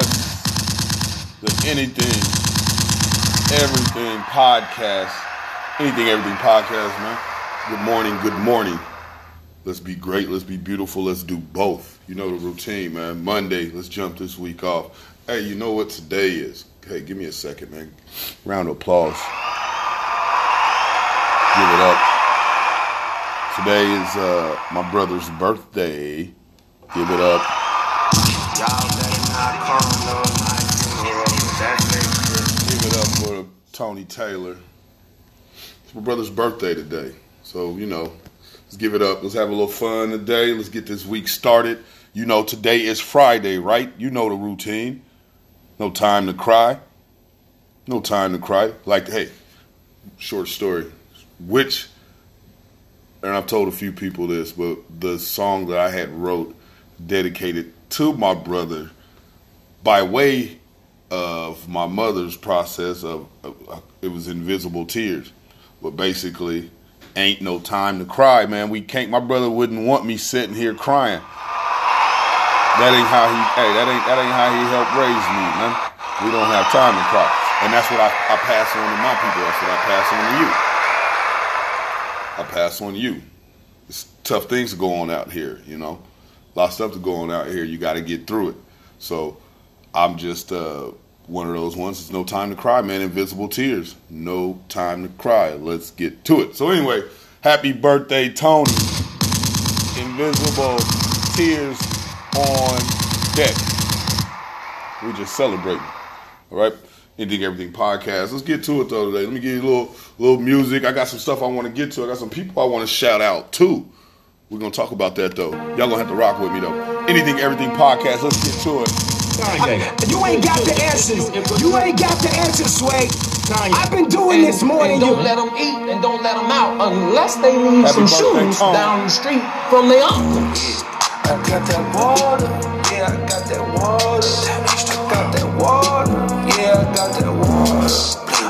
the anything, everything podcast. Anything, everything podcast, man. Good morning, good morning. Let's be great, let's be beautiful, let's do both. You know the routine, man. Monday, let's jump this week off. Hey, you know what today is? Hey, give me a second, man. Round of applause. Give it up. Today is uh, my brother's birthday. Give it up. Tony Taylor. It's my brother's birthday today. So, you know, let's give it up. Let's have a little fun today. Let's get this week started. You know, today is Friday, right? You know the routine. No time to cry. No time to cry. Like, hey, short story. Which, and I've told a few people this, but the song that I had wrote dedicated to my brother by way of my mother's process of, of, uh, it was invisible tears. But basically ain't no time to cry man. We can't my brother wouldn't want me sitting here crying. That ain't how he hey that ain't that ain't how he helped raise me man. We don't have time to cry. And that's what I, I pass on to my people. That's what I pass on to you. I pass on to you. It's tough things to go on out here you know. A lot of stuff to go on out here. You got to get through it. So I'm just uh, one of those ones. It's no time to cry, man. Invisible tears. No time to cry. Let's get to it. So anyway, happy birthday, Tony. Invisible tears on deck. We just celebrating. All right. Anything Everything podcast. Let's get to it though today. Let me give you a little little music. I got some stuff I want to get to. I got some people I want to shout out too. We're gonna talk about that though. Y'all gonna have to rock with me though. Anything Everything podcast. Let's get to it. You ain't got the answers. You ain't got the answers, Sway. I've been doing this more and than you. don't let them eat and don't let them out unless they need Happy some shoes Tom. down the street from their uncle. I got that water, yeah, I got that water. I got that water, yeah, I got that water.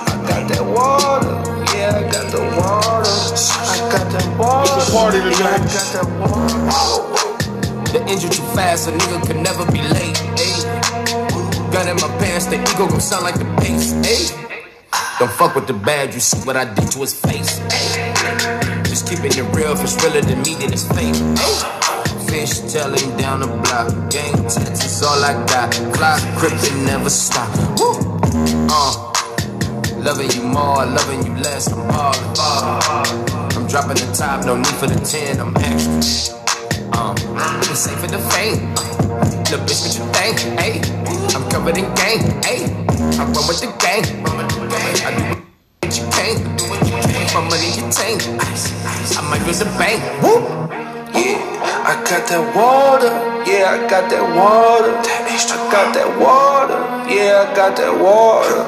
I got that water, yeah, I got the water. I got that water, It's a party today. yeah, I got that water. The engine too fast, a nigga could never be late. Ayy. Gun in my pants, the ego gon' sound like the bass. Ayy. Don't fuck with the bad, you see what I did to his face. Ayy. Just keeping it real, if it's realer than me, then it's fake. Ayy. Fish tailing down the block, gang tattoos all I got. Clock crippin' never stop. Woo. Uh. Loving you more, loving you less, I'm ballin'. I'm dropping the top, no need for the 10, I'm extra. Um, it's safe in the fame. Uh, little bitch, what you think? Hey, I'm covered in gang. Hey, I run with the gang. I do what you can't. My money you tank. I might use a bank. Woo! Yeah, I got that water. Yeah, I got that water. I got that water. Yeah, I got that water.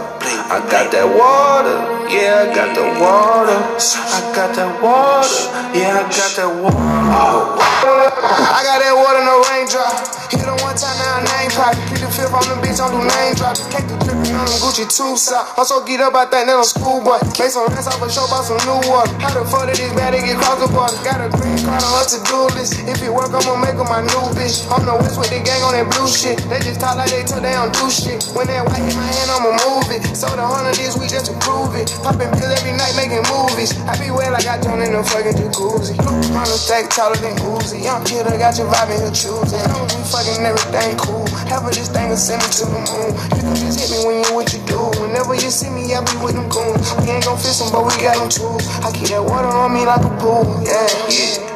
I got that water. Yeah, I got the water. I got that water. Yeah, I got that water. I got that water, in no raindrop. Hit her one time, now name pop. Keep the fifth on the bitch, don't do name drop. Cake the dripping on them Gucci two socks. I'm so geeked up, I think that I'm schoolboy. Make some rest off a show, bought some new water. How the fuck did this bad to get cross the border? Got a green card on her to-do list. If it work, I'ma make her my new bitch. I'm the west with the gang on that blue shit. They just talk like they told they don't do shit. When that white hit my hand, I'ma move it. So the hundred this we just to prove it. Popping pills every night, making movies. I be wet like I joined in the fucking jacuzzi. On the stack taller than Uzi. Young kid, I got your vibe in here choosing. Long as we fucking everything cool. Half of this thing is send me to the moon. You can just hit me when you what you do. Whenever you see me, I be with them goons. We ain't gon' fix them, but we got them tools. I keep that water on me like a pool. Yeah, yeah.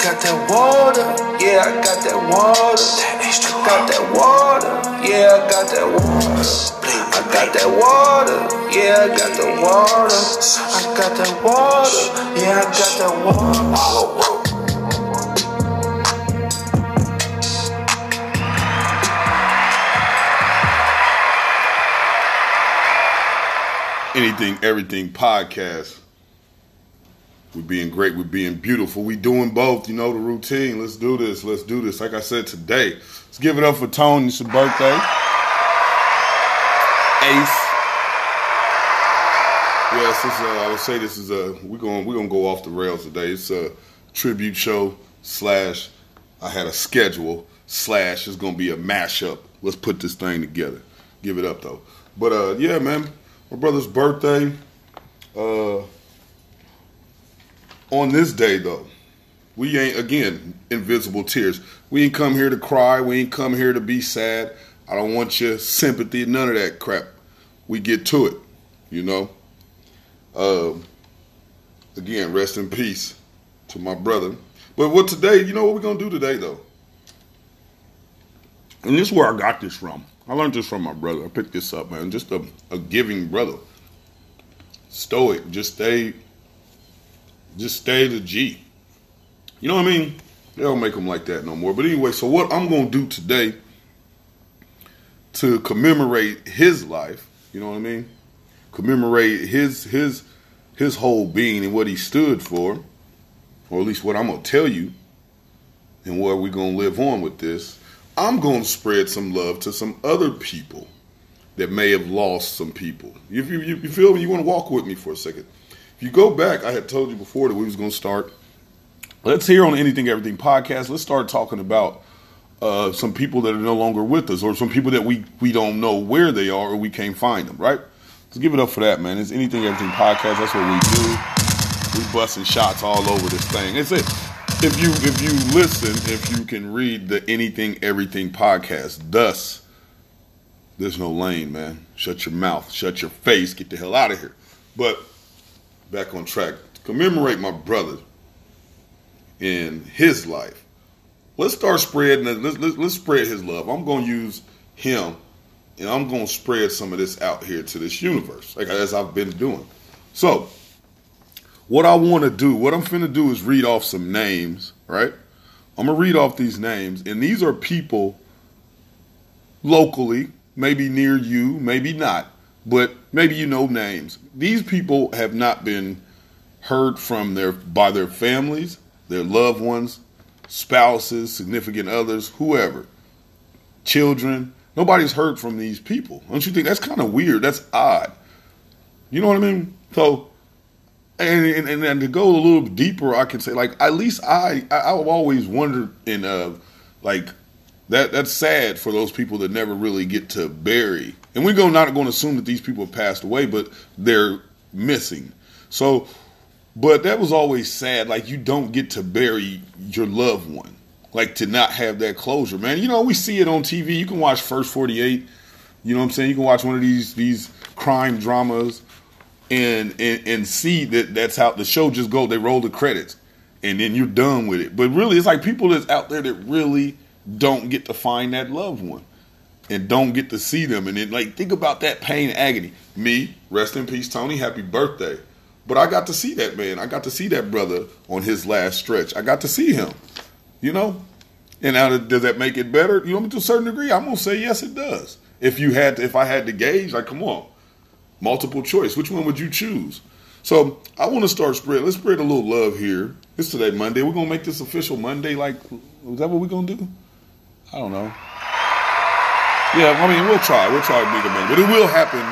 I got that water. Yeah, I got that water. I got that water. Yeah, I got that water. I got that water. Yeah, I got the water. I got that water. Yeah, I got that water. Anything, everything podcast. We're being great. We're being beautiful. We doing both. You know the routine. Let's do this. Let's do this. Like I said today, let's give it up for Tony. It's your birthday. Ace. Yes, is, uh, I would say this is a we're going we're gonna go off the rails today. It's a tribute show slash I had a schedule slash it's gonna be a mashup let's put this thing together. Give it up though. But uh, yeah, man, my brother's birthday. Uh, on this day though, we ain't again invisible tears. We ain't come here to cry. We ain't come here to be sad. I don't want your sympathy. None of that crap. We get to it. You know. Um, again, rest in peace to my brother. But what today? You know what we're gonna do today though. And this is where I got this from. I learned this from my brother. I picked this up, man. Just a, a giving brother. Stoic. Just stay. Just stay the G. You know what I mean? They don't make them like that no more. But anyway, so what I'm going to do today to commemorate his life, you know what I mean? Commemorate his his his whole being and what he stood for, or at least what I'm going to tell you, and where we're going to live on with this. I'm going to spread some love to some other people that may have lost some people. If you, you, you feel me, you want to walk with me for a second. If you go back, I had told you before that we was going to start let's hear on Anything Everything podcast. Let's start talking about uh, some people that are no longer with us, or some people that we we don't know where they are, or we can't find them. Right? Let's give it up for that, man. It's Anything Everything podcast. That's what we do. We busting shots all over this thing. It's it. If you if you listen, if you can read the Anything Everything podcast, thus there's no lane, man. Shut your mouth, shut your face, get the hell out of here. But back on track. To commemorate my brother in his life. Let's start spreading. Let's, let's, let's spread his love. I'm going to use him, and I'm going to spread some of this out here to this universe, like as I've been doing. So, what I want to do, what I'm finna do, is read off some names. Right? I'm gonna read off these names, and these are people locally, maybe near you, maybe not, but maybe you know names. These people have not been heard from their by their families their loved ones, spouses, significant others, whoever, children. Nobody's heard from these people. Don't you think that's kind of weird? That's odd. You know what I mean? So, and, and and to go a little deeper, I can say like at least I, I have always wondered in uh like that that's sad for those people that never really get to bury. And we're not going to assume that these people have passed away, but they're missing. So but that was always sad. Like you don't get to bury your loved one. Like to not have that closure, man. You know, we see it on TV. You can watch First 48. You know what I'm saying? You can watch one of these these crime dramas and and, and see that that's how the show just go. They roll the credits and then you're done with it. But really, it's like people that's out there that really don't get to find that loved one and don't get to see them. And then, like, think about that pain, agony. Me, rest in peace, Tony. Happy birthday. But I got to see that man. I got to see that brother on his last stretch. I got to see him. You know? And now does that make it better? You know, to a certain degree, I'm gonna say yes, it does. If you had, to, if I had to gauge, like, come on, multiple choice. Which one would you choose? So I want to start spread. Let's spread a little love here. It's today Monday. We're gonna make this official Monday. Like, is that what we're gonna do? I don't know. Yeah, I mean, we'll try. We'll try to make Monday, but it will happen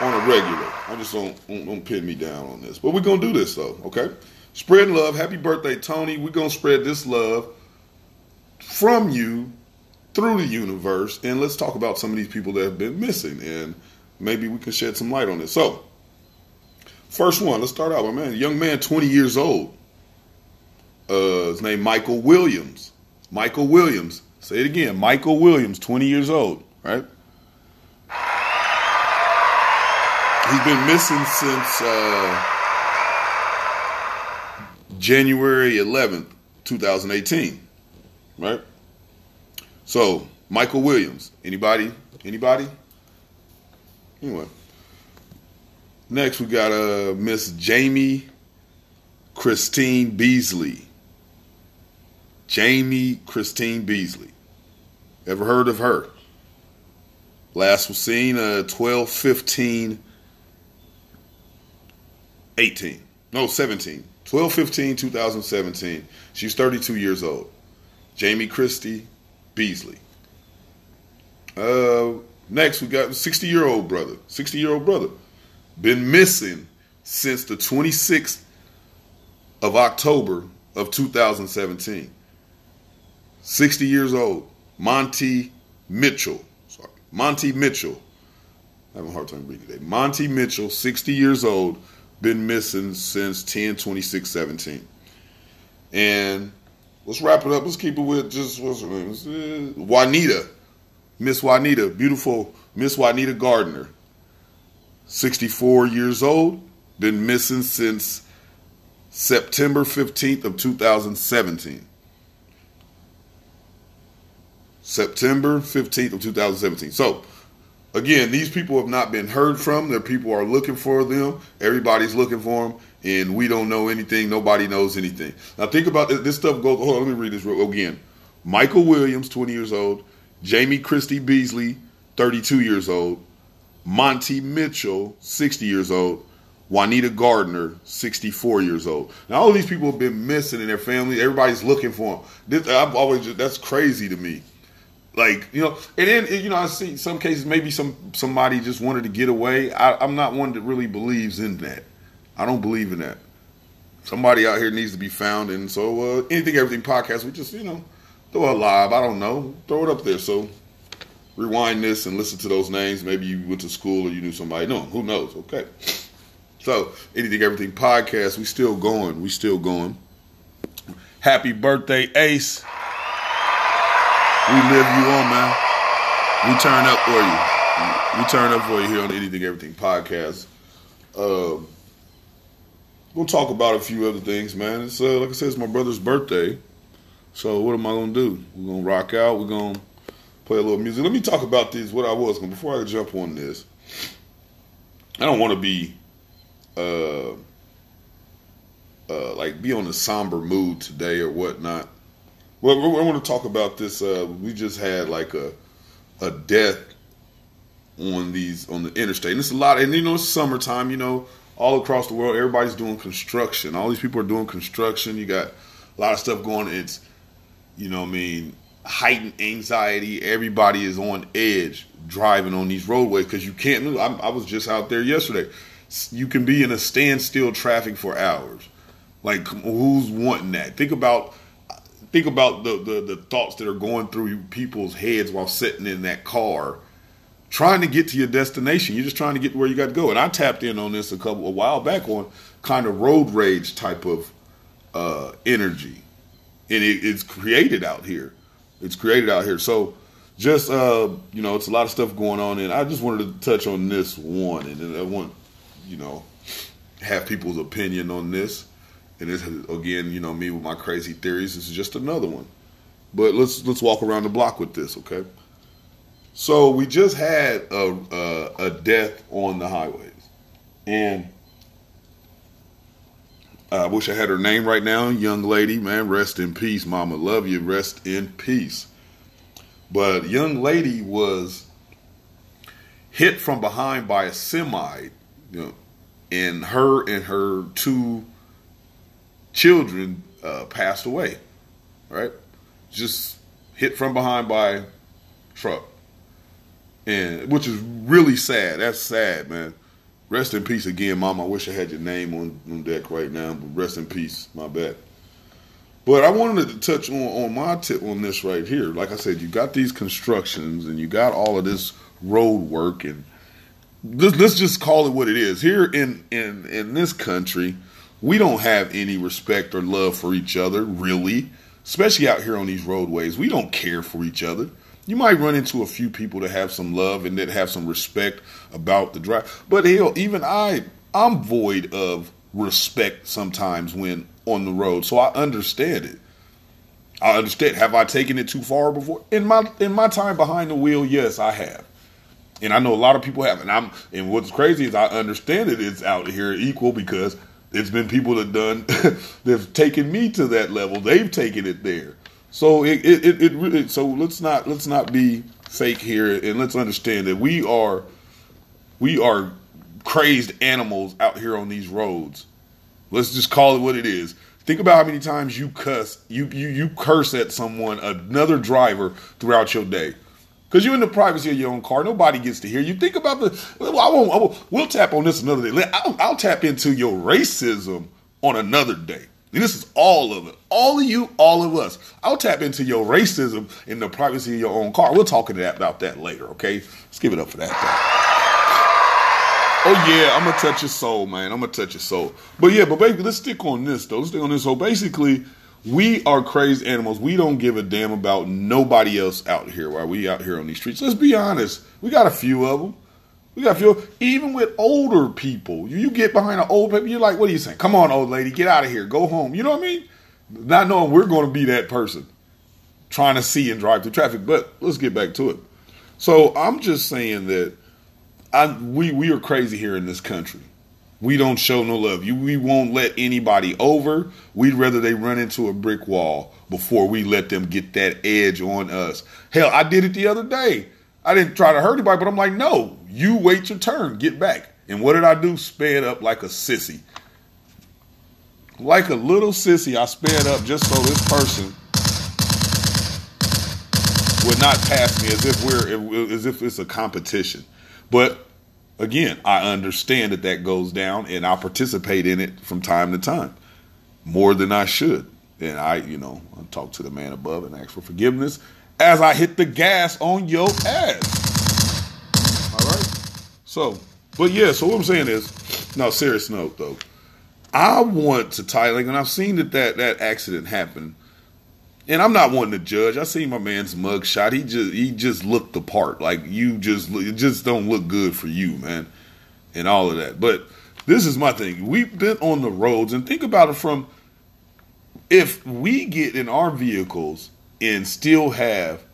on a regular. I just don't, don't, don't pin me down on this. But we're gonna do this though, okay? spread love. Happy birthday, Tony. We're gonna spread this love from you through the universe, and let's talk about some of these people that have been missing, and maybe we can shed some light on this. So, first one, let's start out with man, young man, 20 years old. Uh, his name Michael Williams. Michael Williams. Say it again. Michael Williams, 20 years old, right? He's been missing since uh, January 11th, 2018. Right? So, Michael Williams. Anybody? Anybody? Anyway. Next, we got uh, Miss Jamie Christine Beasley. Jamie Christine Beasley. Ever heard of her? Last was seen uh, 12 15 18. No, 17. 12 15 2017. She's 32 years old. Jamie Christie Beasley. Uh, next, we got 60 year old brother. 60 year old brother. Been missing since the 26th of October of 2017. 60 years old. Monty Mitchell. Sorry, Monty Mitchell. I'm having a hard time reading today. Monty Mitchell, 60 years old, been missing since 10 26 17. And let's wrap it up. Let's keep it with just what's her name? Uh, Juanita. Miss Juanita, beautiful Miss Juanita Gardner. 64 years old, been missing since September 15th of 2017. September 15th of 2017. So, again, these people have not been heard from. Their people are looking for them. Everybody's looking for them, and we don't know anything. Nobody knows anything. Now, think about this. This stuff goes. Hold on, let me read this again. Michael Williams, 20 years old. Jamie Christie Beasley, 32 years old. Monty Mitchell, 60 years old. Juanita Gardner, 64 years old. Now, all these people have been missing in their family. Everybody's looking for them. This, I've always just, that's crazy to me. Like you know, and then you know, I see some cases maybe some somebody just wanted to get away. I, I'm not one that really believes in that. I don't believe in that. Somebody out here needs to be found, and so uh, anything, everything podcast, we just you know throw it live. I don't know, throw it up there. So rewind this and listen to those names. Maybe you went to school or you knew somebody. No, who knows? Okay. So anything, everything podcast, we still going. We still going. Happy birthday, Ace. We live you on, man. We turn up for you. We turn up for you here on the Anything Everything podcast. Um, we'll talk about a few other things, man. It's uh, like I said, it's my brother's birthday. So what am I gonna do? We're gonna rock out. We're gonna play a little music. Let me talk about this. What I was before I jump on this. I don't want to be, uh, uh, like be on a somber mood today or whatnot. Well, I want to talk about this. Uh, we just had like a a death on these on the interstate, and it's a lot. And you know, it's summertime. You know, all across the world, everybody's doing construction. All these people are doing construction. You got a lot of stuff going. It's you know, I mean, heightened anxiety. Everybody is on edge driving on these roadways because you can't move. I, I was just out there yesterday. You can be in a standstill traffic for hours. Like, who's wanting that? Think about think about the, the, the thoughts that are going through people's heads while sitting in that car trying to get to your destination. You're just trying to get where you got to go. And I tapped in on this a couple a while back on kind of road rage type of uh, energy, and it, it's created out here. It's created out here. So just uh, you know, it's a lot of stuff going on, and I just wanted to touch on this one, and I want you know have people's opinion on this. And this again, you know, me with my crazy theories. This is just another one. But let's let's walk around the block with this, okay? So we just had a a, a death on the highways, and I wish I had her name right now. Young lady, man, rest in peace, Mama. Love you. Rest in peace. But young lady was hit from behind by a semi, you know, and her and her two children uh, passed away, right? Just hit from behind by truck, and which is really sad. That's sad, man. Rest in peace again, Mom. I wish I had your name on, on deck right now, but rest in peace. My bad. But I wanted to touch on, on my tip on this right here. Like I said, you got these constructions and you got all of this road work, and let's, let's just call it what it is. Here in in in this country, we don't have any respect or love for each other, really, especially out here on these roadways. We don't care for each other. You might run into a few people that have some love and that have some respect about the drive. But hell, even I, I'm void of respect sometimes when on the road. So I understand it. I understand. Have I taken it too far before? In my in my time behind the wheel, yes, I have. And I know a lot of people have. And I'm and what's crazy is I understand it is out here equal because it's been people that done they've taken me to that level. They've taken it there. So it it, it, it really so let's not let's not be fake here and let's understand that we are we are crazed animals out here on these roads. Let's just call it what it is. Think about how many times you cuss you you you curse at someone, another driver throughout your day. Because you're in the privacy of your own car. Nobody gets to hear you. Think about the. Well, I won't, I won't, we'll tap on this another day. I'll, I'll tap into your racism on another day. This is all of it. All of you, all of us. I'll tap into your racism in the privacy of your own car. We'll talk about that later, okay? Let's give it up for that. Though. Oh yeah, I'm gonna touch your soul, man. I'm gonna touch your soul. But yeah, but basically, let's stick on this though. Let's stick on this. So basically, we are crazy animals. We don't give a damn about nobody else out here while we out here on these streets. Let's be honest. We got a few of them. We got a few, even with older people. You, get behind an old people, you're like, what are you saying? Come on, old lady, get out of here, go home. You know what I mean? Not knowing we're going to be that person trying to see and drive through traffic. But let's get back to it. So I'm just saying that I, we we are crazy here in this country. We don't show no love. You, we won't let anybody over. We'd rather they run into a brick wall before we let them get that edge on us. Hell, I did it the other day. I didn't try to hurt anybody, but I'm like, no, you wait your turn, get back. And what did I do? Sped up like a sissy. Like a little sissy, I sped up just so this person would not pass me as if we're as if it's a competition. But again, I understand that that goes down, and I participate in it from time to time, more than I should. And I, you know, I talk to the man above and ask for forgiveness as I hit the gas on your ass. All right. So, but yeah. So what I'm saying is, no, serious note though. I want to tie like, and I've seen that that that accident happen, and I'm not wanting to judge. I seen my man's mug shot. He just he just looked the part. Like you just it just don't look good for you, man, and all of that. But this is my thing. We've been on the roads, and think about it from if we get in our vehicles and still have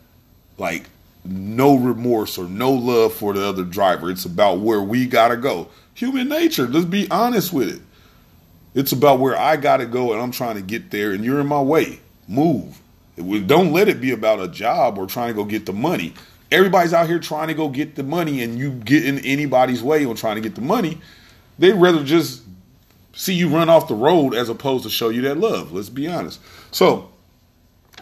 like no remorse or no love for the other driver. It's about where we gotta go. Human nature. Let's be honest with it. It's about where I gotta go and I'm trying to get there and you're in my way. Move. Don't let it be about a job or trying to go get the money. Everybody's out here trying to go get the money and you get in anybody's way on trying to get the money. They'd rather just see you run off the road as opposed to show you that love. Let's be honest. So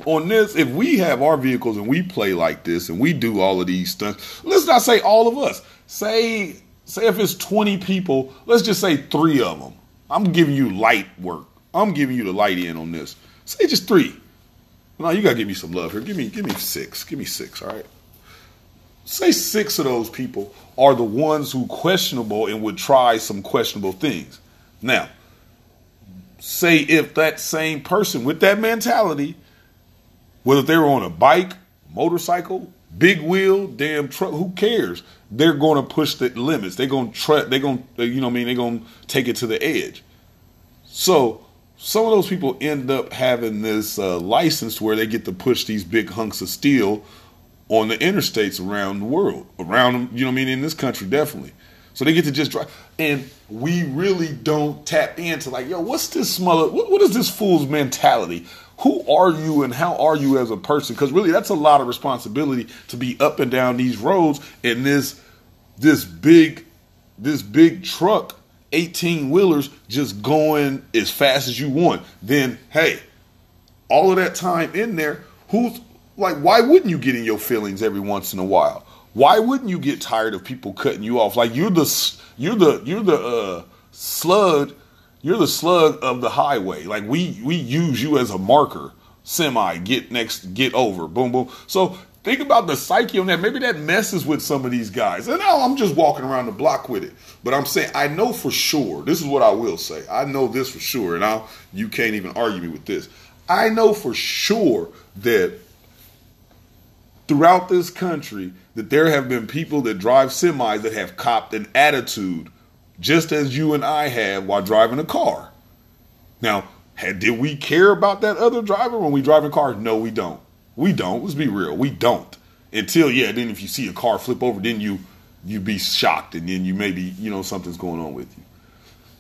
on this, if we have our vehicles and we play like this and we do all of these stunts, let's not say all of us. Say, say if it's 20 people, let's just say three of them. I'm giving you light work. I'm giving you the light in on this. Say just three. No, you gotta give me some love here. Give me, give me six. Give me six. All right. Say six of those people are the ones who questionable and would try some questionable things. Now, say if that same person with that mentality whether they're on a bike, motorcycle, big wheel, damn truck, who cares? They're going to push the limits. They're going to try, they're going to, you know I mean? They're going to take it to the edge. So some of those people end up having this uh, license where they get to push these big hunks of steel on the interstates around the world, around, you know what I mean? In this country, definitely. So they get to just drive. And we really don't tap into like, yo, what's this smother? What, what is this fool's mentality? who are you and how are you as a person? Because really, that's a lot of responsibility to be up and down these roads in this this big this big truck, eighteen wheelers, just going as fast as you want. Then, hey, all of that time in there, who's like, why wouldn't you get in your feelings every once in a while? Why wouldn't you get tired of people cutting you off? Like you're the you're the you're the uh, slug you're the slug of the highway. Like we we use you as a marker. Semi, get next, get over, boom, boom. So think about the psyche on that. Maybe that messes with some of these guys. And now I'm just walking around the block with it. But I'm saying I know for sure. This is what I will say. I know this for sure, and I you can't even argue me with this. I know for sure that throughout this country that there have been people that drive semis that have copped an attitude just as you and I have while driving a car. Now, had, did we care about that other driver when we drive a car? No, we don't. We don't. Let's be real. We don't. Until yeah, then if you see a car flip over, then you you be shocked, and then you maybe you know something's going on with you.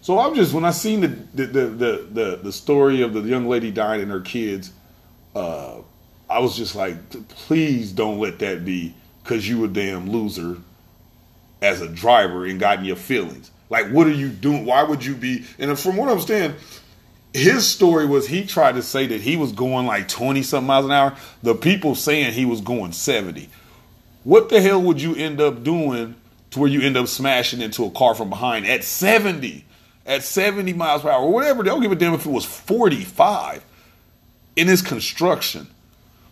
So I'm just when I seen the the the the, the, the story of the young lady dying and her kids, uh, I was just like, please don't let that be because you a damn loser as a driver and got in your feelings. Like, what are you doing? Why would you be? And from what I am understand, his story was he tried to say that he was going like 20 something miles an hour. The people saying he was going 70. What the hell would you end up doing to where you end up smashing into a car from behind at 70? at 70 miles per hour or whatever. They don't give a damn if it was 45 in this construction.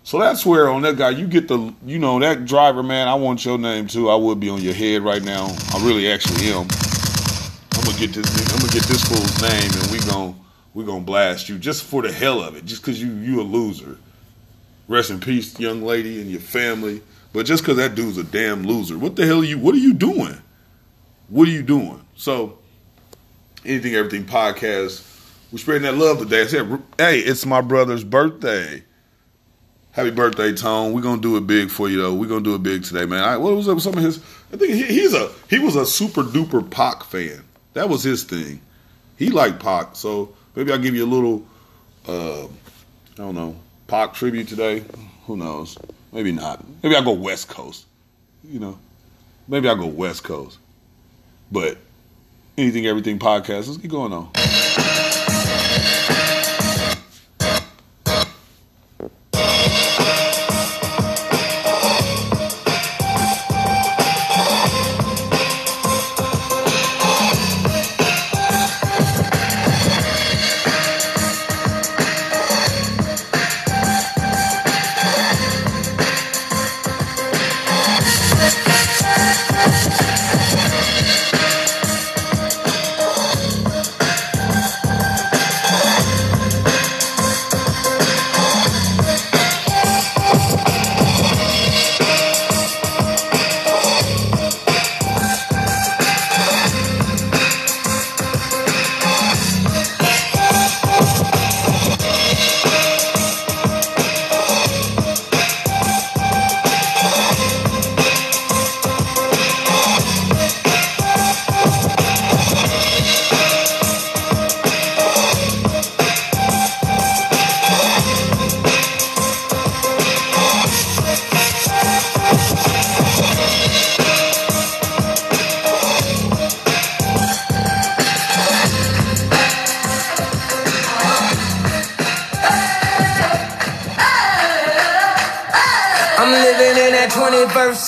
So that's where on that guy you get the you know that driver man. I want your name too. I would be on your head right now. I really actually am. I'm gonna get this. I'm gonna get this fool's name and we gonna we gonna blast you just for the hell of it. Just cause you you a loser. Rest in peace, young lady and your family. But just cause that dude's a damn loser, what the hell are you? What are you doing? What are you doing? So, anything, everything podcast. We're spreading that love today. I said, hey, it's my brother's birthday. Happy birthday, Tone. We're gonna do it big for you though. We're gonna do it big today, man. I, what was up with some of his I think he, he's a he was a super duper Pac fan. That was his thing. He liked Pac, so maybe I'll give you a little uh, I don't know, Pac tribute today. Who knows? Maybe not. Maybe I'll go West Coast. You know. Maybe I'll go West Coast. But anything, everything podcast, let's get going on.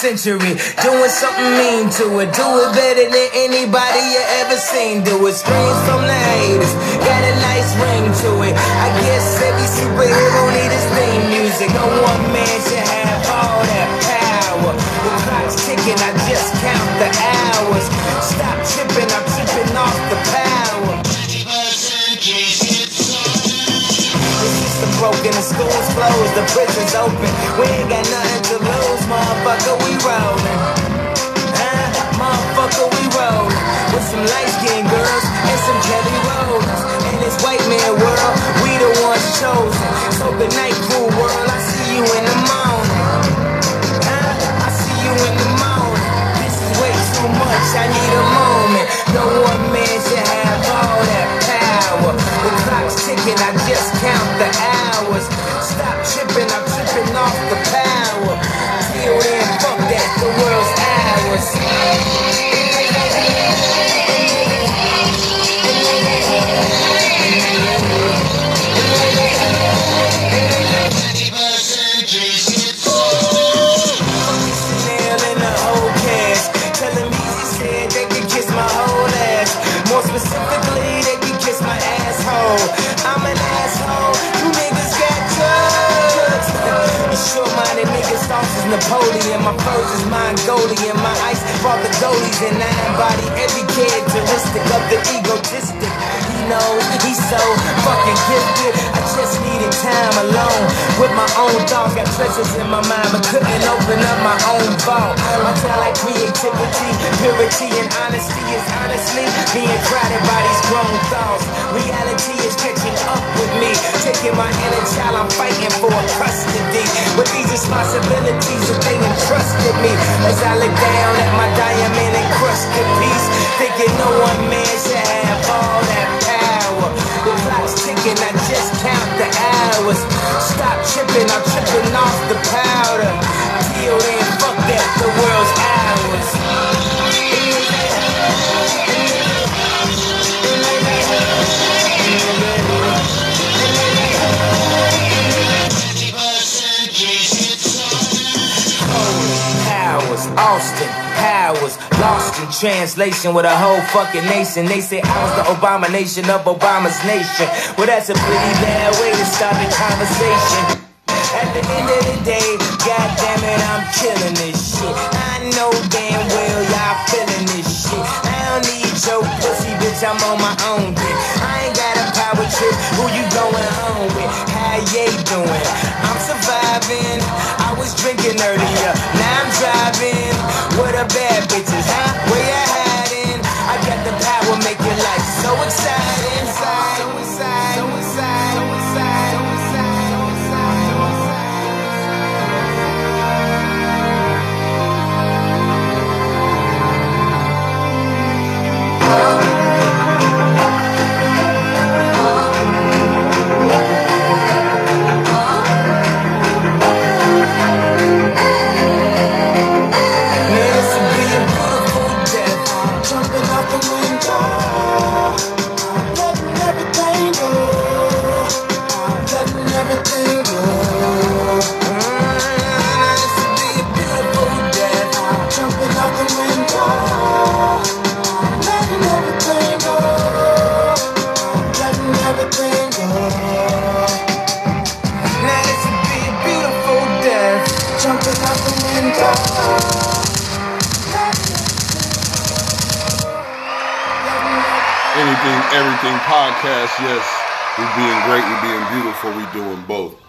Century, doing something mean to it. Do it better than anybody you ever seen. Do it the hours. Is Napoleon. My pose is Mongolian. My ice brought the and I embody every characteristic of the egotistic. He's so fucking gifted. I just needed time alone with my own thoughts. Got treasures in my mind, but couldn't open up my own vault. I My talent, creativity, purity, and honesty is honestly being crowded by these grown thoughts. Reality is catching up with me, taking my inner child. I'm fighting for custody with these responsibilities that they entrusted me. As I look down at my diamond encrusted piece, thinking no one tripping, I'm tripping off the powder. Till then, fuck that, the world's ours. Austin, Powers, lost in translation with a whole fucking nation. They say I was the abomination of Obama's nation. Well, that's a pretty bad way to start the conversation. The end of the day, god damn it, I'm killing this shit. I know damn well y'all feeling this shit. I don't need your pussy, bitch, I'm on my own dick. I ain't got a power trip, who you going home with? How you doing? I'm surviving. I was drinking earlier, now I'm driving. What a bad bitches, huh? Where you hiding? I got the power, make your life so exciting. Anything, everything podcast. Yes, we being great, we being beautiful, we doing both.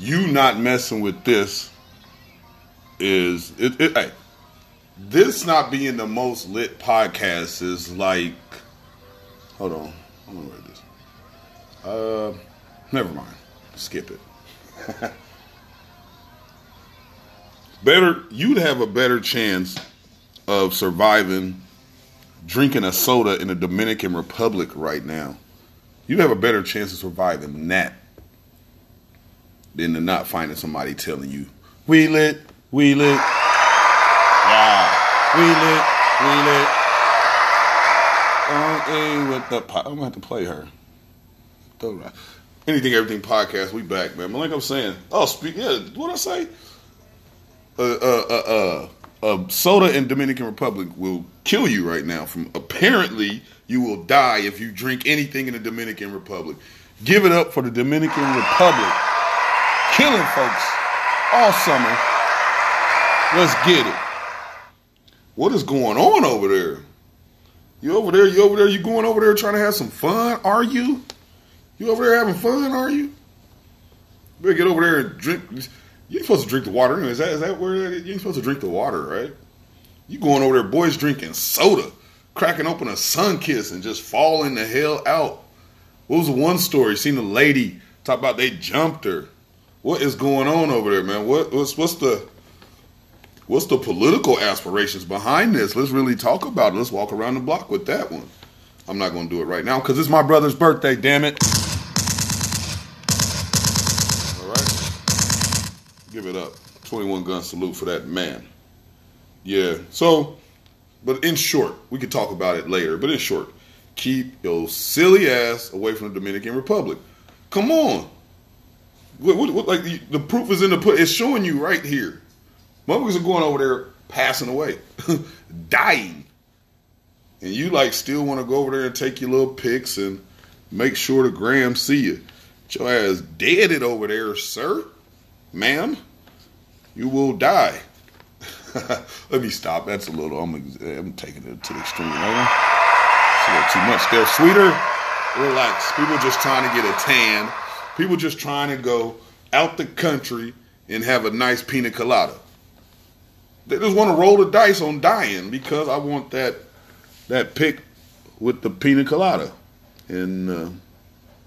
You not messing with this is it, it hey, this not being the most lit podcast is like hold on. I'm gonna read this. Uh never mind. Skip it. better you'd have a better chance of surviving drinking a soda in the Dominican Republic right now, you'd have a better chance of surviving that than to not finding somebody telling you, we lit, we lit, yeah, we lit, we lit. Hey, with the po- I'm gonna have to play her. Anything, everything podcast. We back, man. But like I'm saying, oh, speak. Yeah, what I say? uh, uh, uh, uh, uh, soda in Dominican Republic will kill you right now. From apparently, you will die if you drink anything in the Dominican Republic. Give it up for the Dominican Republic, killing folks all summer. Let's get it. What is going on over there? You over there? You over there? You going over there trying to have some fun? Are you? You over there having fun? Are you? Better get over there and drink. You ain't supposed to drink the water. anyway. Is that is that where you ain't supposed to drink the water, right? You going over there, boys drinking soda, cracking open a Sunkist and just falling the hell out. What was the one story? Seen the lady talk about they jumped her. What is going on over there, man? What what's what's the what's the political aspirations behind this? Let's really talk about it. Let's walk around the block with that one. I'm not going to do it right now because it's my brother's birthday. Damn it! All right. Give it up. 21 gun salute for that man. Yeah. So, but in short, we could talk about it later, but in short, keep your silly ass away from the Dominican Republic. Come on. What, what, what, like the, the proof is in the put. It's showing you right here. Motherfuckers are going over there passing away, dying. And you like still want to go over there and take your little pics and make sure the gram see you. Your ass deaded over there, sir, ma'am. You will die. Let me stop. That's a little. I'm, I'm taking it to the extreme right It's a little too much there. Sweeter, relax. People just trying to get a tan. People just trying to go out the country and have a nice pina colada. They just want to roll the dice on dying because I want that that pick with the pina colada and uh,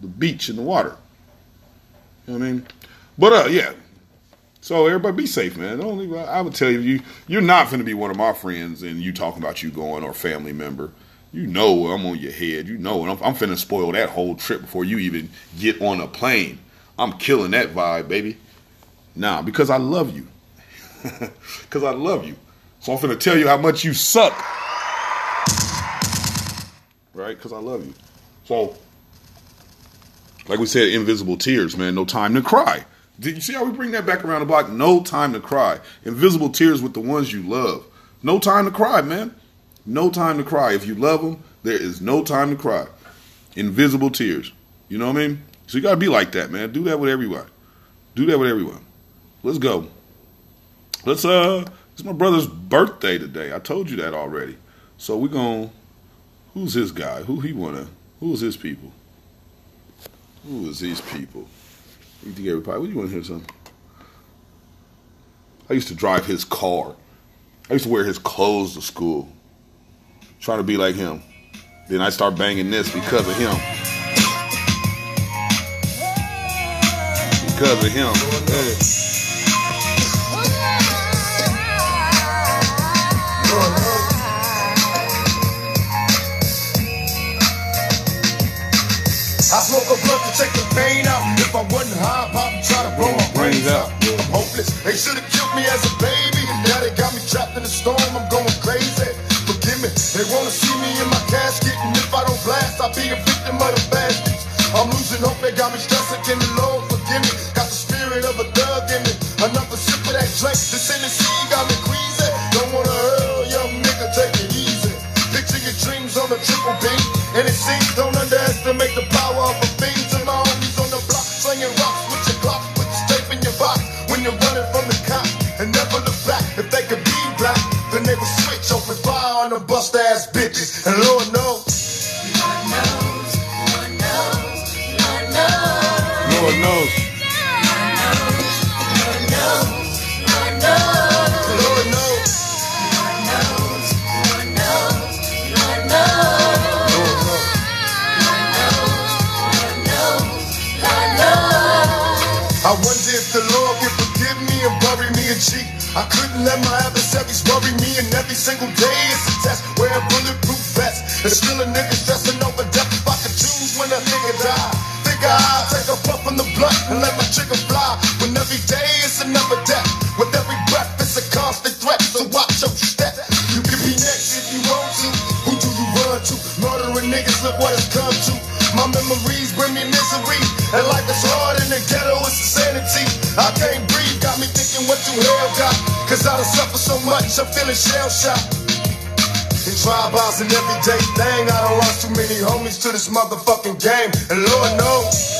the beach and the water. You know what I mean? But uh, yeah. So everybody be safe, man. I would tell you, you you're not going to be one of my friends and you talking about you going or family member. You know I'm on your head. You know, and I'm, I'm finna spoil that whole trip before you even get on a plane. I'm killing that vibe, baby. Nah, because I love you. Because I love you. So I'm finna tell you how much you suck. Right? Because I love you. So, like we said, invisible tears, man. No time to cry. Did you see how we bring that back around the block? No time to cry. Invisible tears with the ones you love. No time to cry, man. No time to cry. If you love them, there is no time to cry. Invisible tears. You know what I mean? So you gotta be like that, man. Do that with everyone. Do that with everyone. Let's go. Let's uh it's my brother's birthday today. I told you that already. So we're gonna who's his guy? Who he wanna who's his people? Who is these people? You think everybody what do you wanna hear something? I used to drive his car. I used to wear his clothes to school. Trying to be like him. Then I start banging this because of him. Because of him. Yeah. Smoke a blunt to take the pain out. If I wasn't high, probably try to blow my brains out. I'm hopeless. They should have killed me as a baby. Now they got me trapped in the storm. I'm going crazy. Forgive me. They wanna see me in my casket, and if I don't blast, I'll be a victim of the bastards. I'm losing hope. They got me stressing. Can the Lord forgive me? Got the spirit of a thug in me. Another sip of that drink. This Tennessee got me queasy. Don't wanna hurl, young nigga, take it easy. Picture your dreams on a triple beam. And it seems don't underestimate the power of a fiend. To my homies on the block, slinging rocks with your clock, with the tape in your box. When you're running from the cops and never look back. If they could be black, then they would switch, open fire on the bust ass bitches. And Lord knows. I couldn't let my adversaries worry me, and every single day it's a test. Wear a bulletproof vest. And still a nigga stressing much, I'm feeling shell shocked. In tribals and everyday thing, I don't lost too many homies to this motherfucking game. And Lord knows.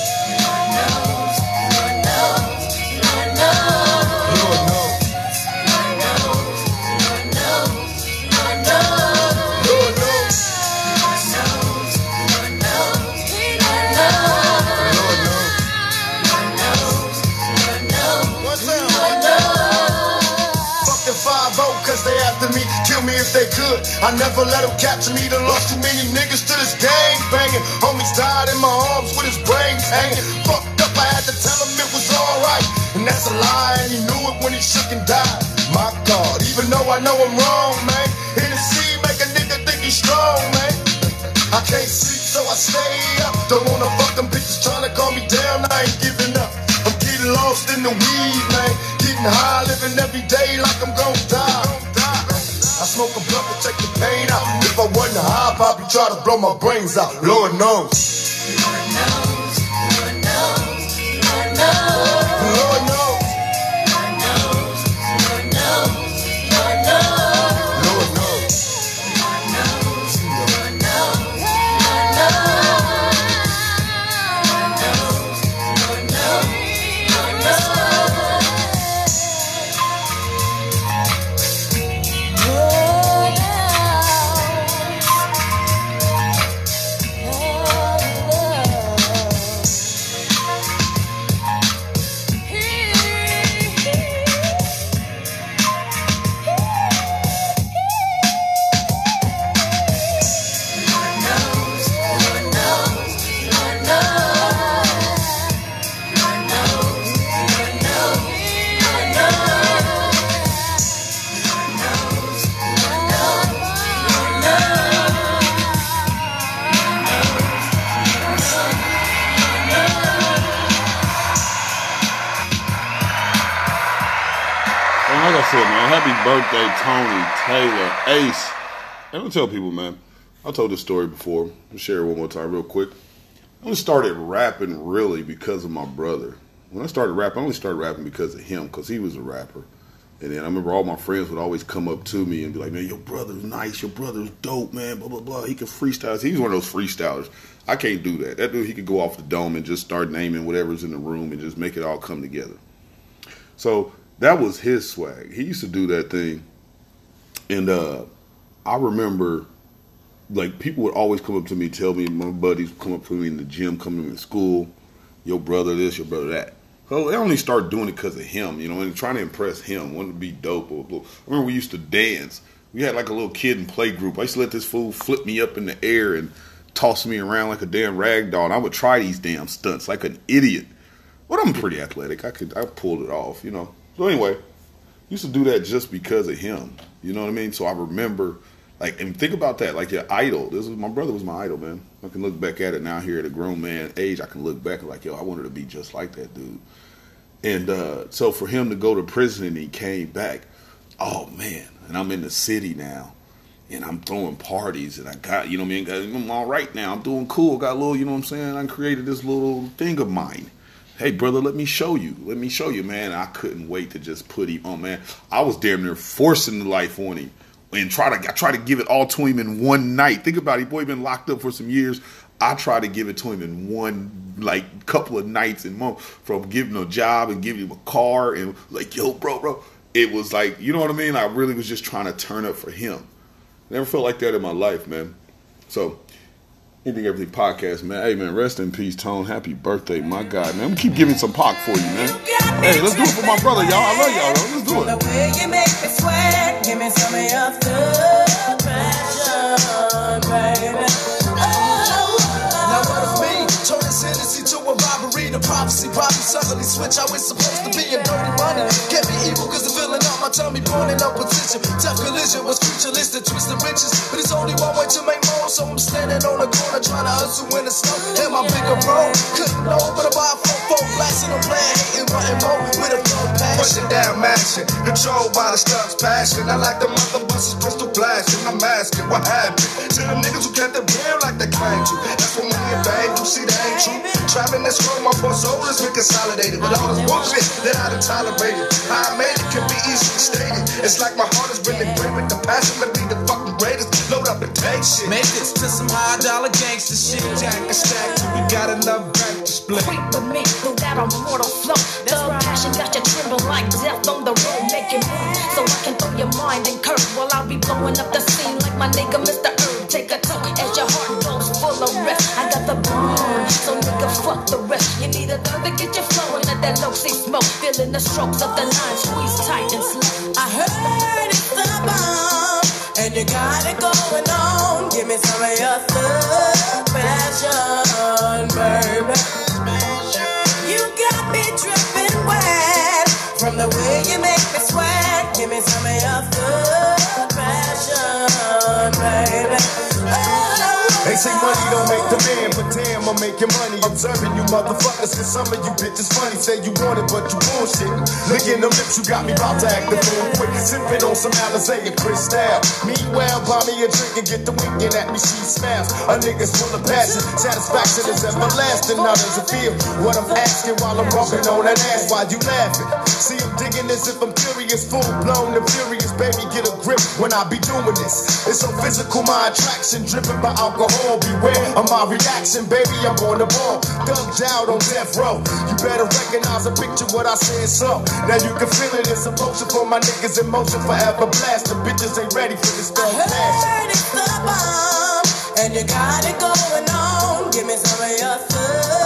I never let them capture me. Done lost too many niggas to this gang banging. Homies died in my arms with his brains hanging. Fucked up, I had to tell him it was alright. And that's a lie, and he knew it when he shook and died. My God, even though I know I'm wrong, man. Hennessy make a nigga think he's strong, man. I can't sleep, so I stay up. Don't wanna fuck them bitches trying to calm me down. I ain't giving up. I'm getting lost in the weed, man. Getting high, living every day like I'm gon' die. I smoke a try to blow my brains out. Lord knows. Tell people, man, I told this story before. I'll share it one more time, real quick. I only started rapping really because of my brother. When I started rapping, I only started rapping because of him, because he was a rapper. And then I remember all my friends would always come up to me and be like, "Man, your brother's nice. Your brother's dope, man. Blah blah blah. He can freestyle. He was one of those freestylers. I can't do that. That dude, he could go off the dome and just start naming whatever's in the room and just make it all come together. So that was his swag. He used to do that thing, and uh, I remember like people would always come up to me, tell me my buddies come up to me in the gym, come to me in school, your brother this, your brother that. So they only started doing it because of him, you know, and trying to impress him, wanting to be dope. I remember we used to dance. We had like a little kid and play group. I used to let this fool flip me up in the air and toss me around like a damn rag doll. And I would try these damn stunts like an idiot. But I'm pretty athletic. I could I pulled it off, you know. So anyway, used to do that just because of him. You know what I mean? So I remember like and think about that, like your idol. This was my brother was my idol, man. I can look back at it now here at a grown man age. I can look back like, yo, I wanted to be just like that dude. And uh, so for him to go to prison and he came back, oh man, and I'm in the city now and I'm throwing parties and I got, you know what I mean? I'm all right now. I'm doing cool. Got a little, you know what I'm saying? I created this little thing of mine. Hey, brother, let me show you. Let me show you, man. I couldn't wait to just put him on, man. I was damn near forcing the life on him and try to I try to give it all to him in one night. Think about it, boy, been locked up for some years. I try to give it to him in one like couple of nights and month from giving him a job and giving him a car and like, yo, bro, bro. It was like, you know what I mean? I really was just trying to turn up for him. Never felt like that in my life, man. So, anything, everything podcast, man. Hey, man, rest in peace, Tone. Happy birthday, my God, man. I'm gonna keep giving some Pac for you, man. Hey, let's do it for my brother, y'all. I love y'all, bro. Let's do it. The way you make me sweat, give me some of your thug passion, baby. Now what if me turn this Hennessy to a robbery? The prophecy probably suddenly switch how it's supposed to be. And dirty money can't be evil cause the feeling out my tummy, born in opposition. Tough collision was futuristic, twisted riches. But it's only one way to make more, so I'm standing on the corner trying to hustle in the snow. And my bigger bro couldn't know, but about four, four blasting, I'm playing, hating, wanting more with a flow passion. Pushing down, mashing, controlled by the stuff's passion. I like the mother busters, crystal blasting. I'm asking what happened to them niggas who kept it real like they claim to. That's what me and bang do, see that ain't true. Trapping that strong, my poor soul has been consolidated. But all this bullshit that I done tolerated, I made it can be easily stated. It's like my heart is really great with the passion to be the fucking greatest. Load up and take shit. Make this to some high dollar gangster shit. Jack and stack till we got enough bank to split. Creep with me through that immortal flow. Thug passion got you trembling like death on the road. Make you move so I can throw your mind and curve while I'll be blowing up the scene like my nigga Mr. Herb. Take a toke as your heart goes full of rest. I got the boom, so nigga fuck the rest. You need a thug to get you flowing. Let that low see smoke, feeling the strokes of the line squeeze tight and slow. I heard it's the bomb, and you got it going on. Give me some of your thug passion, baby. You got me dripping wet from the way you make me sweat. Give me some of your thug passion, baby. Oh. They say money don't make the man, but damn, I'm making money. Observing you motherfuckers, cause some of you bitches funny. Say you want it, but you bullshit. Licking them lips, you got me about to act the fool quick. Sipping on some Alizé and Cristal. Meanwhile, buy me a drink and get the winking at me, she smiles. A nigga's full of passion. Satisfaction is everlasting. Now does it feel what I'm asking while I'm rubbing on that ass? Why you laughing? See, I'm digging this if I'm curious, full blown and furious. Baby, get a grip when I be doing this. It's so physical, my attraction driven by alcohol. Beware of my reaction, baby. I'm on the ball, thugged out on death row. You better recognize and picture what I said. So now you can feel it. It's emotion for my niggas in motion forever. Blast the bitches ain't ready for this thug I heard it's the bomb, and you got it going on. Give me some of your thug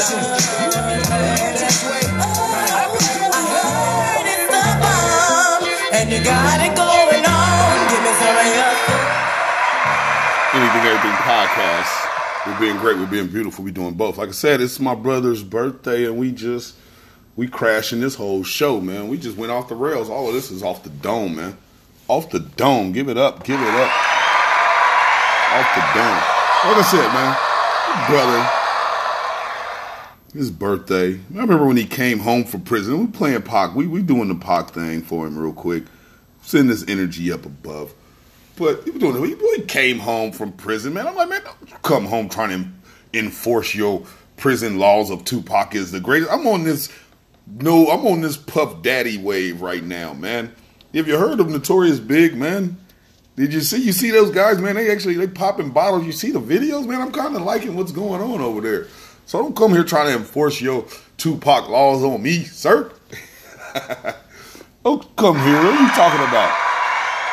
Anything Everything podcast. We're being great. We're being beautiful. We're doing both. Like I said, it's my brother's birthday, and we just we crashing this whole show, man. We just went off the rails. All of this is off the dome, man. Off the dome. Give it up. Give it up. Off the dome. Like I said, man, brother. His birthday. I remember when he came home from prison. We playing Pac. We we doing the Pac thing for him real quick. Send this energy up above. But he was doing it. He came home from prison, man. I'm like, man, come home trying to enforce your prison laws of Tupac is the greatest. I'm on this no, I'm on this Puff Daddy wave right now, man. Have you heard of Notorious Big, man? Did you see you see those guys, man? They actually they popping bottles. You see the videos, man? I'm kind of liking what's going on over there. So don't come here trying to enforce your Tupac laws on me, sir. don't come here. What are you talking about?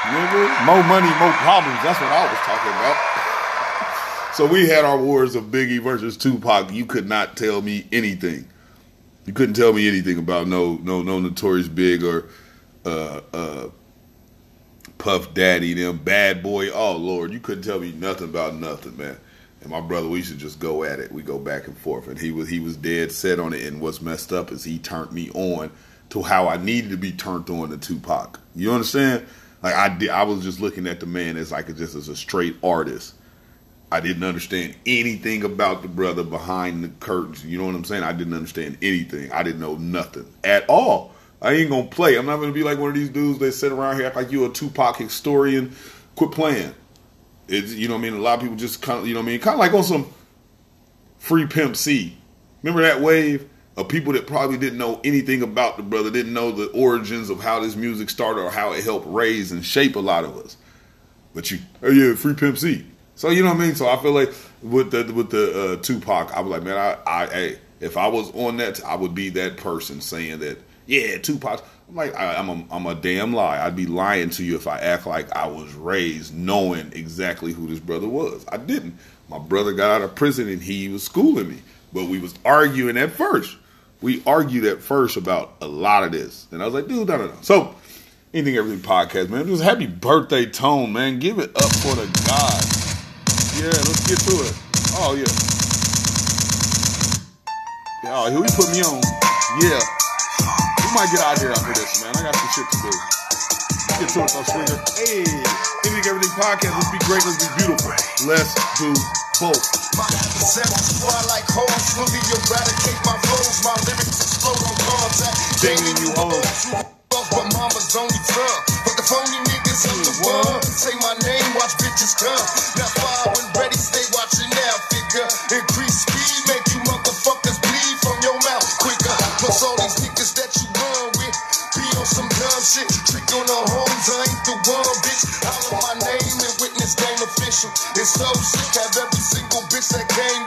Nigga, more money, more problems. That's what I was talking about. so we had our wars of Biggie versus Tupac. You could not tell me anything. You couldn't tell me anything about no no no Notorious Big or uh, uh, Puff Daddy, them bad boy. Oh Lord, you couldn't tell me nothing about nothing, man. And my brother, we should just go at it. We go back and forth, and he was he was dead set on it. And what's messed up is he turned me on to how I needed to be turned on to Tupac. You understand? Like I did, I was just looking at the man as like just as a straight artist. I didn't understand anything about the brother behind the curtains. You know what I'm saying? I didn't understand anything. I didn't know nothing at all. I ain't gonna play. I'm not gonna be like one of these dudes that sit around here act like you a Tupac historian. Quit playing. It's you know what I mean. A lot of people just kind of you know what I mean. Kind of like on some free pimp C. Remember that wave of people that probably didn't know anything about the brother, didn't know the origins of how this music started or how it helped raise and shape a lot of us. But you, oh yeah, free pimp C. So you know what I mean. So I feel like with the with the uh, Tupac, I was like, man, I, I, hey, if I was on that, I would be that person saying that, yeah, Tupac. I'm like, I, I'm a, I'm a damn lie. I'd be lying to you if I act like I was raised knowing exactly who this brother was. I didn't. My brother got out of prison and he was schooling me, but we was arguing at first. We argued at first about a lot of this, and I was like, dude, no, no, no. So, anything, everything podcast, man. Just happy birthday, Tone, man. Give it up for the God. Yeah, let's get to it. Oh yeah. Oh, here we put me on. Yeah. We might get out here after this, man. I got some shit to do. Get to it, though, swinger. Hey, anything, everything podcast. Let's be great. Let's be beautiful. Let's do both. My adversaries fly like hoes, really eradicate my flows. My lyrics explode on contact. Dinging you hoes. But mama's only son. But the phony niggas on the mm, one. Say my name, watch bitches come. Now fire when ready, on the homes, I ain't the one, bitch. Holler my name and witness game official. It's so sick, have every single bitch that came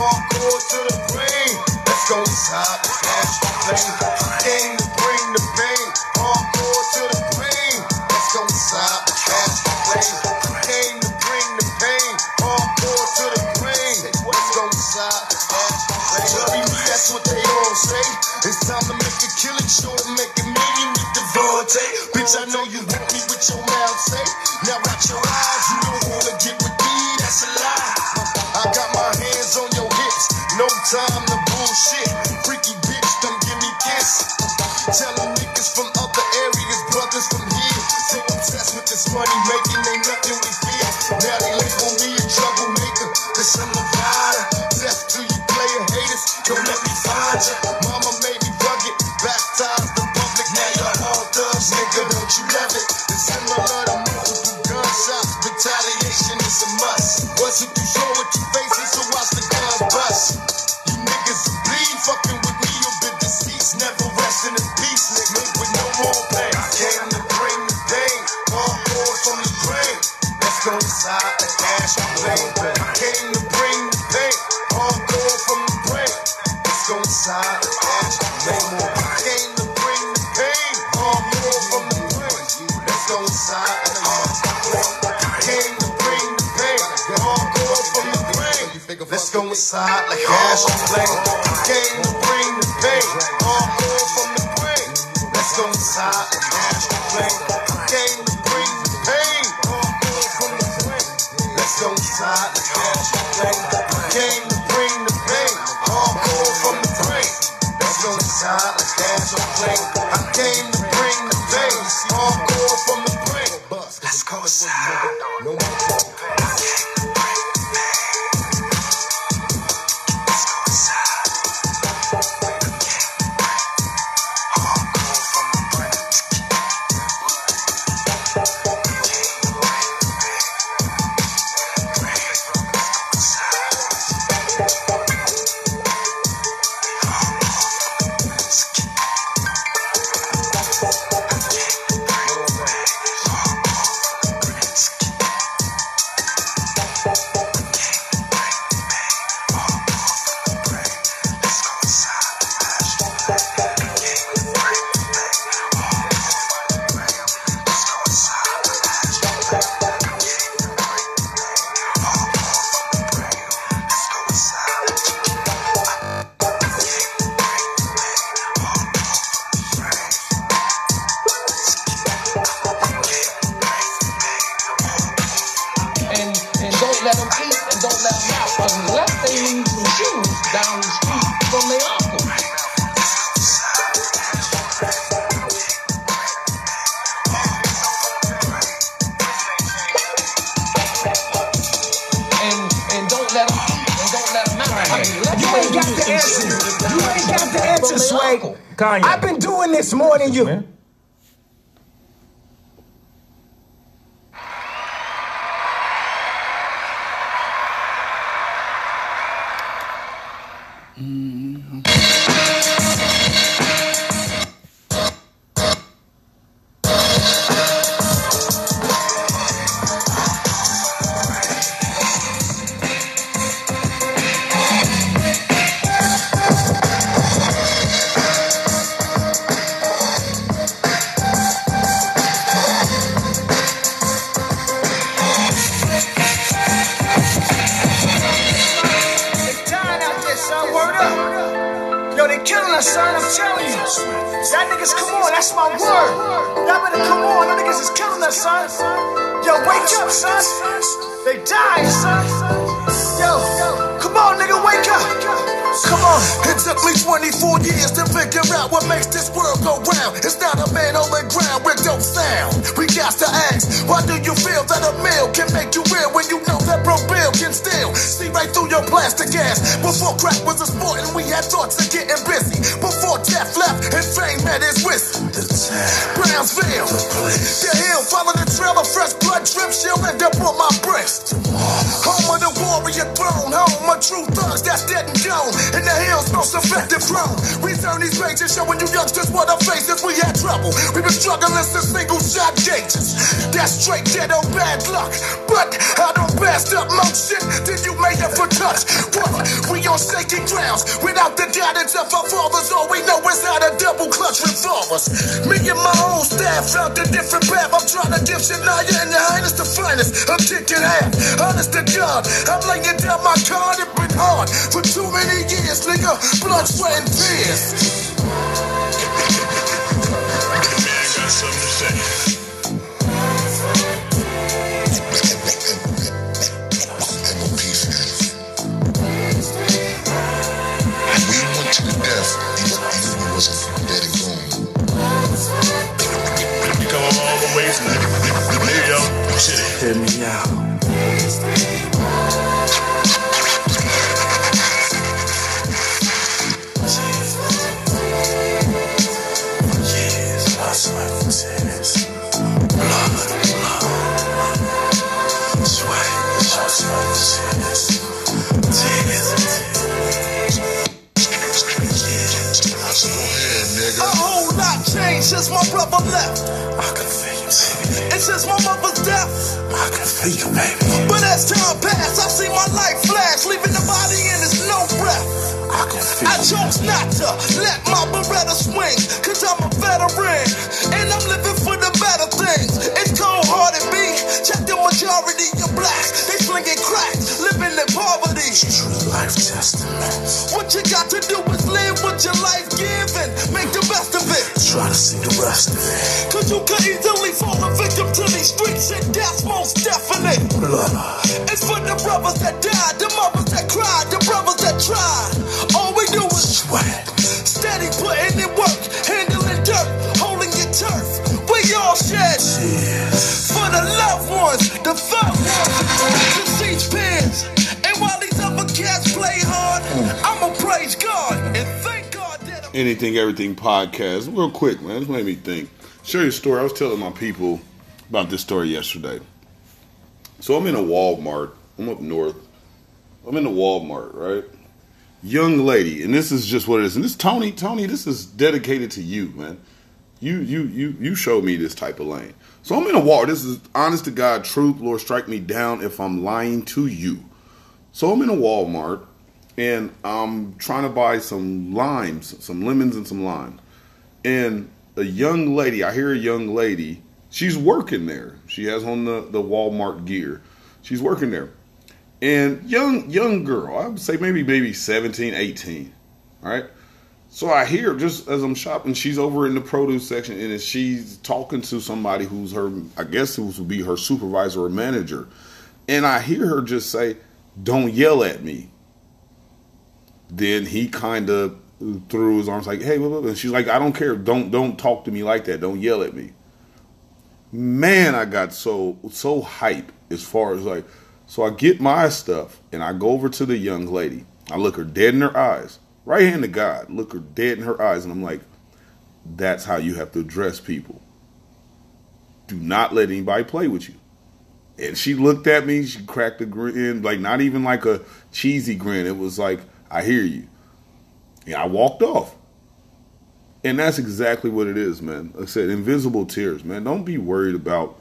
hardcore to the brain. Let's go top, flash the flame. Game to bring the black. word. Y'all better come on. Them niggas is killing us, son. Yo, wake up, son. They dying, son. Yo, come on, nigga, wake up. Come on took me 24 years to figure out what makes this world go round. It's not a man on the ground with no sound. We got to ask, why do you feel that a meal can make you ill when you know that bro Bill can still see right through your plastic ass? Before crack was a sport and we had thoughts of getting busy. Before death left and fame met his whistle. Brownsville, the hill, follow the trail of fresh blood drips, she'll end up on my breast. Home of the warrior throne, home of true thugs that's dead and gone. In the hills, no effective grown. We turn these pages showing you youngsters what our faces. We had trouble. We've been struggling since single shot gauges. That's straight ghetto bad luck. But I don't pass up more shit than you may ever touch. What? We on shaky grounds. Without the guidance of our fathers, all we know is how to double clutch revolvers. Me and my own staff found a different path. I'm trying to give Shania and your highness the finest. I'm kicking half. Honest to God, I'm laying down my card. Been hard for too many years, nigga. Blood, sweat, and tears. Man, got something to say. We went to death, even, even if wasn't dead and gone. We come all the way from New York City. Hit me out. My brother left. I can feel you, baby. And since my mother's death, I can feel you, baby. But as time passed, I see my life flash, leaving the body and there's no breath. I can feel I chose not to let my Beretta swing, cause I'm a veteran. And I'm living for the better things. It's cold hearted B. Check the majority of blacks. They slinging crack, living in poverty. True life testament. What you got to do is live with your life Try to see the rest of it. Cause you could easily fall a victim to these streets, and that's most definite. Blood. It's for the brothers that died, Anything Everything podcast. Real quick, man. This made me think. Share your story. I was telling my people about this story yesterday. So I'm in a Walmart. I'm up north. I'm in the Walmart, right? Young lady, and this is just what it is. And this Tony, Tony, this is dedicated to you, man. You you you you showed me this type of lane. So I'm in a Walmart. This is honest to God truth. Lord, strike me down if I'm lying to you. So I'm in a Walmart and I'm trying to buy some limes, some lemons and some lime. And a young lady, I hear a young lady, she's working there. She has on the, the Walmart gear. She's working there. And young young girl, I would say maybe maybe 17, 18. All right. So I hear just as I'm shopping, she's over in the produce section and she's talking to somebody who's her, I guess who would be her supervisor or manager. And I hear her just say, Don't yell at me. Then he kind of threw his arms like, Hey, and she's like, I don't care. Don't don't talk to me like that. Don't yell at me. Man, I got so so hype as far as like, so I get my stuff and I go over to the young lady. I look her dead in her eyes, right hand to God, look her dead in her eyes, and I'm like, that's how you have to address people. Do not let anybody play with you. And she looked at me, she cracked a grin, like not even like a cheesy grin. It was like, I hear you. And I walked off. And that's exactly what it is, man. Like I said, invisible tears, man. Don't be worried about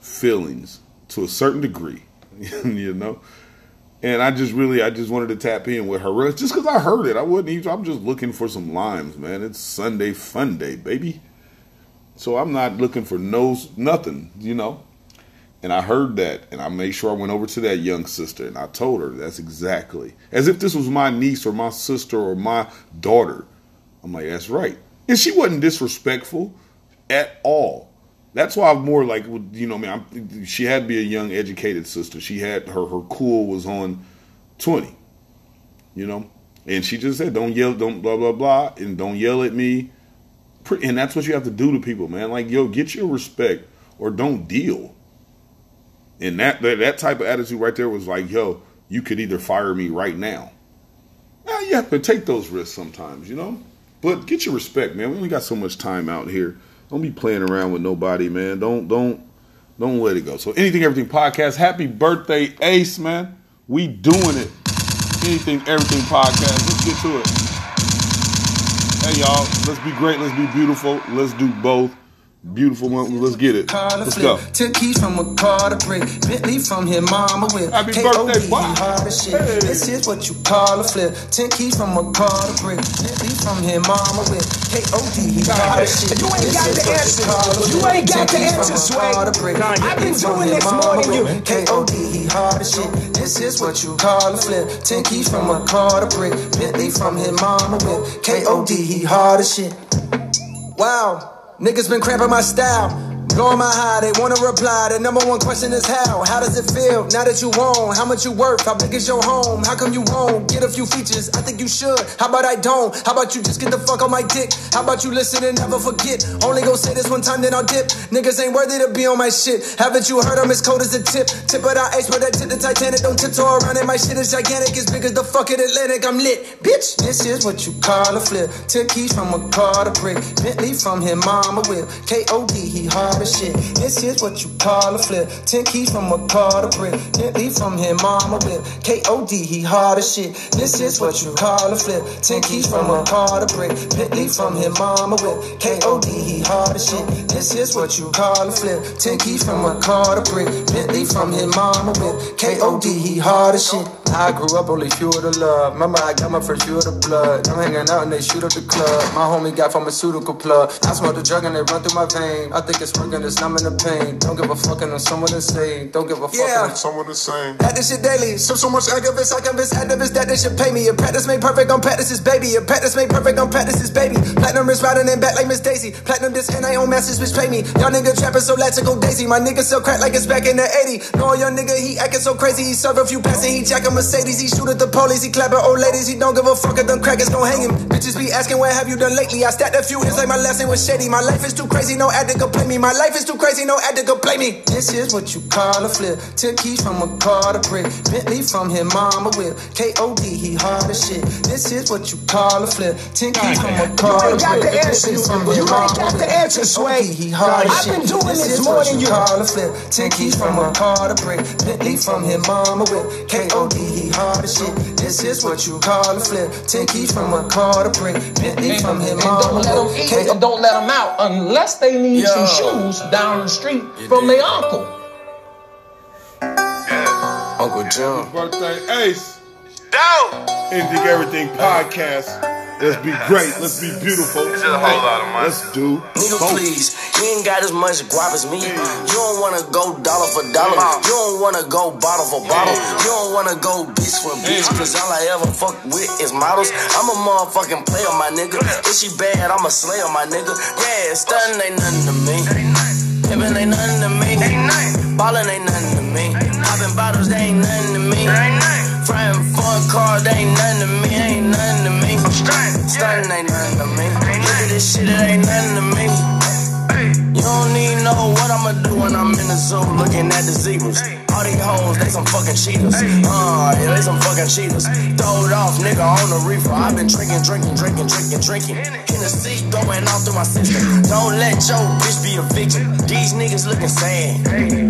feelings to a certain degree, you know. And I just really, I just wanted to tap in with her, just because I heard it. I wouldn't even. I'm just looking for some limes, man. It's Sunday fun day, baby. So I'm not looking for no nothing, you know. And I heard that, and I made sure I went over to that young sister, and I told her that's exactly as if this was my niece or my sister or my daughter. I'm like, that's right. And she wasn't disrespectful at all. That's why I'm more like, you know, I mean, I'm, she had to be a young, educated sister. She had her her cool was on twenty, you know, and she just said, "Don't yell, don't blah blah blah, and don't yell at me." And that's what you have to do to people, man. Like, yo, get your respect or don't deal. And that that, that type of attitude right there was like, yo, you could either fire me right now. Now you have to take those risks sometimes, you know. But get your respect, man. We only got so much time out here. Don't be playing around with nobody, man. Don't don't don't let it go. So anything, everything podcast. Happy birthday, Ace, man. We doing it. Anything, everything podcast. Let's get to it. Hey y'all, let's be great. Let's be beautiful. Let's do both. Beautiful one. Let's get it. Car to Let's flip. go. Took keys from a car to brick. Bentley from his mama with. Happy K.O.D. birthday, boy. he hard as shit. Hey. This is what you call a flip. Ten keys from a car to brick. Bentley from his mama with. K.O.D. he hard as shit. You ain't got the what answer. call You ain't got the keys answer, Sway. to brick. I've been doing this mama more than you. K.O.D. he hard as shit. This is what you call a flip. Ten keys from a car to brick. Bentley from his mama with. K.O.D. he hard as shit. Wow, niggas been cramping my style. Blowing my high, they wanna reply. The number one question is how? How does it feel now that you own? How much you worth? How big is your home? How come you won't get a few features? I think you should. How about I don't? How about you just get the fuck on my dick? How about you listen and never forget? Only go say this one time, then I'll dip. Niggas ain't worthy to be on my shit. Haven't you heard I'm as cold as a tip? Tip of the ice, but that tip the Titanic. Don't tiptoe around it. My shit is gigantic, as big as the fucking Atlantic. I'm lit, bitch. This is what you call a flip. Ten keys from a car to brick. Bentley from his mama whip. K.O.D. he hard shit. This is what you call a flip. Ten keys from a car to brick. Bentley from his mama whip. K.O.D. he hard as shit. This is what you call a flip. Ten keys from a car to brick. Bentley from his mama whip. K.O.D. he hard as shit. This is what you call a flip. Ten keys from a car to brick. Bentley from his mama whip. K.O.D. he hard as shit. I grew up only fuel to love. Remember, I got my first fuel to blood. I'm hanging out and they shoot up the club. My homie got pharmaceutical plug. I smoke the drug and they run through my vein. I think it's working, it's numbing the pain. Don't give a fuck and I'm someone insane. Don't give a fuck Yeah. and I'm someone insane. At this shit daily. So so much activists, I convince activists that they should pay me. A practice made perfect on practices, baby. A practice made perfect on practices, baby. Platinum is riding in back like Miss Daisy. Platinum this and I own masters, bitch pay me. Y'all nigga trapping so let's go daisy. My nigga sell crack like it's back in the 80. No, young nigga, he acting so crazy. He serve a few passes, he jack a Mercedes. He shoot at the police, he clap at old ladies. He don't give a fuck if them crackers gon' hang him. Bitches be asking, what have you done lately? I stacked a few hits like my last name was Shady. My life is too crazy, no addict can play me. My life is too crazy, no addict can play me. This is what you call a flip. Ten keys from a car to brick. Bentley from his mama whip. K.O.D. he hard as shit. This is what you call a flip. Ten keys from a car You ain't got the answer. You ain't got the whip. answer, Sway. He hard as I've been doing this this more than you you. call a flip. Ten keys from a car to brick. Bentley from his mama whip. K.O.D. he hard as shit. This is what you call a flip. Ten keys from a car to brick. Bentley from his mama don't let them whip. and don't let them out unless they need some Yo. Shoes down the street from their uncle. Uncle Jim. Birthday Ace. Dope. Anything Everything podcast. Let's be great. Let's be beautiful. It's a whole lot of money. Let's do Nigga, both. please, you ain't got as much guap as me. You don't wanna go dollar for dollar. You don't wanna go bottle for bottle. You don't wanna go bitch for bitch. Cause all I ever fuck with is models. I'm a motherfucking player, my nigga. If she bad, I'm a slayer, my nigga. Yeah, stunning ain't nothing to me. Pimpin' ain't nothing to me. Ballin' ain't nothing to me. Poppin' bottles, they ain't nothing to me. For they ain't nothing to me. Ain't nothing to me. I'm Stunning ain't nothing to me. Look at this shit, it ain't nothing to me. You don't need know what I'ma do when I'm in the zoo looking at the zebras. All these hoes, they some fucking cheaters. Uh, yeah, they some fucking cheaters. Throwed off, nigga, on the reefer. I've been drinking, drinking, drinking, drinking, drinking. In the seat, going off through my system. Don't let your bitch be a victim. These niggas looking sad.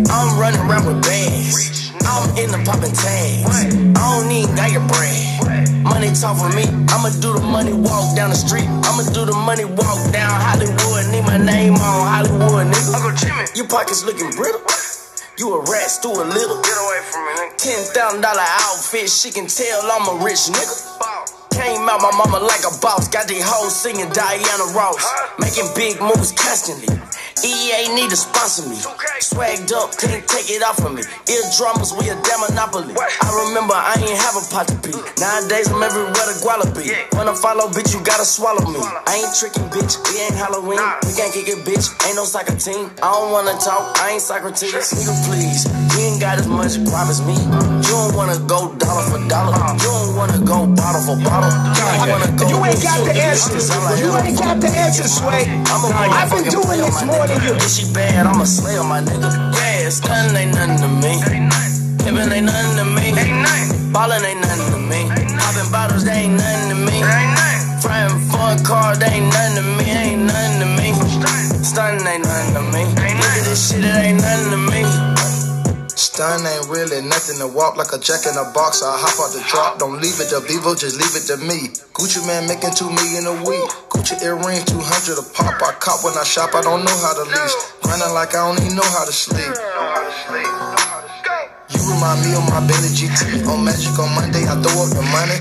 I'm running around with bags. I'm in the popping tags. I don't even got your bread. Money talk for me. I'ma do the money walk down the street. I'ma do the money walk down Hollywood. Need my name on Hollywood, nigga. Uncle Jimmy. Your pockets looking brittle. You a rat, stew a little. Get away from me, nigga. Ten thousand dollar outfit. She can tell I'm a rich nigga. Came out my mama like a boss. Got these hoes singing Diana Ross. Making big moves constantly. EA need to sponsor me. Swagged up, couldn't take it off of me. Ear drummers, we a damn monopoly. I remember I ain't have a pot to pee. Nowadays I'm everywhere to guala be. Wanna follow, bitch, you gotta swallow me. I ain't tricking, bitch. We ain't Halloween. We can't kick it, bitch. Ain't no soccer team. I don't wanna talk. I ain't Socrates. Nigga, please. You ain't got as much guap as me. You don't wanna go dollar for dollar. You don't wanna go bottle for bottle. You go. You ain't got the answer. Cause all I You ain't got the answer, Sway. I've been doing this more than you. If she bad, I'm a slayer, my nigga. Yeah, stunning ain't nothing to me. Pimpin' ain't nothing to me. Ballin' ain't nothing to me. Poppin' bottles, they ain't nothing to me. Frying for a car, they ain't nothing to me. Ain't nothing to me. Stunning ain't nothing to me. Look at this shit, it ain't nothing to me. Done ain't really nothing to walk like a jack in a box. I hop out the drop, don't leave it to Bevo, just leave it to me. Gucci man making two million a week. Gucci earrings, 200 a pop. I cop when I shop, I don't know how to lease. Running like I don't even know how to sleep. You remind me of my Bentley GT. On Magic on Monday, I throw up the money.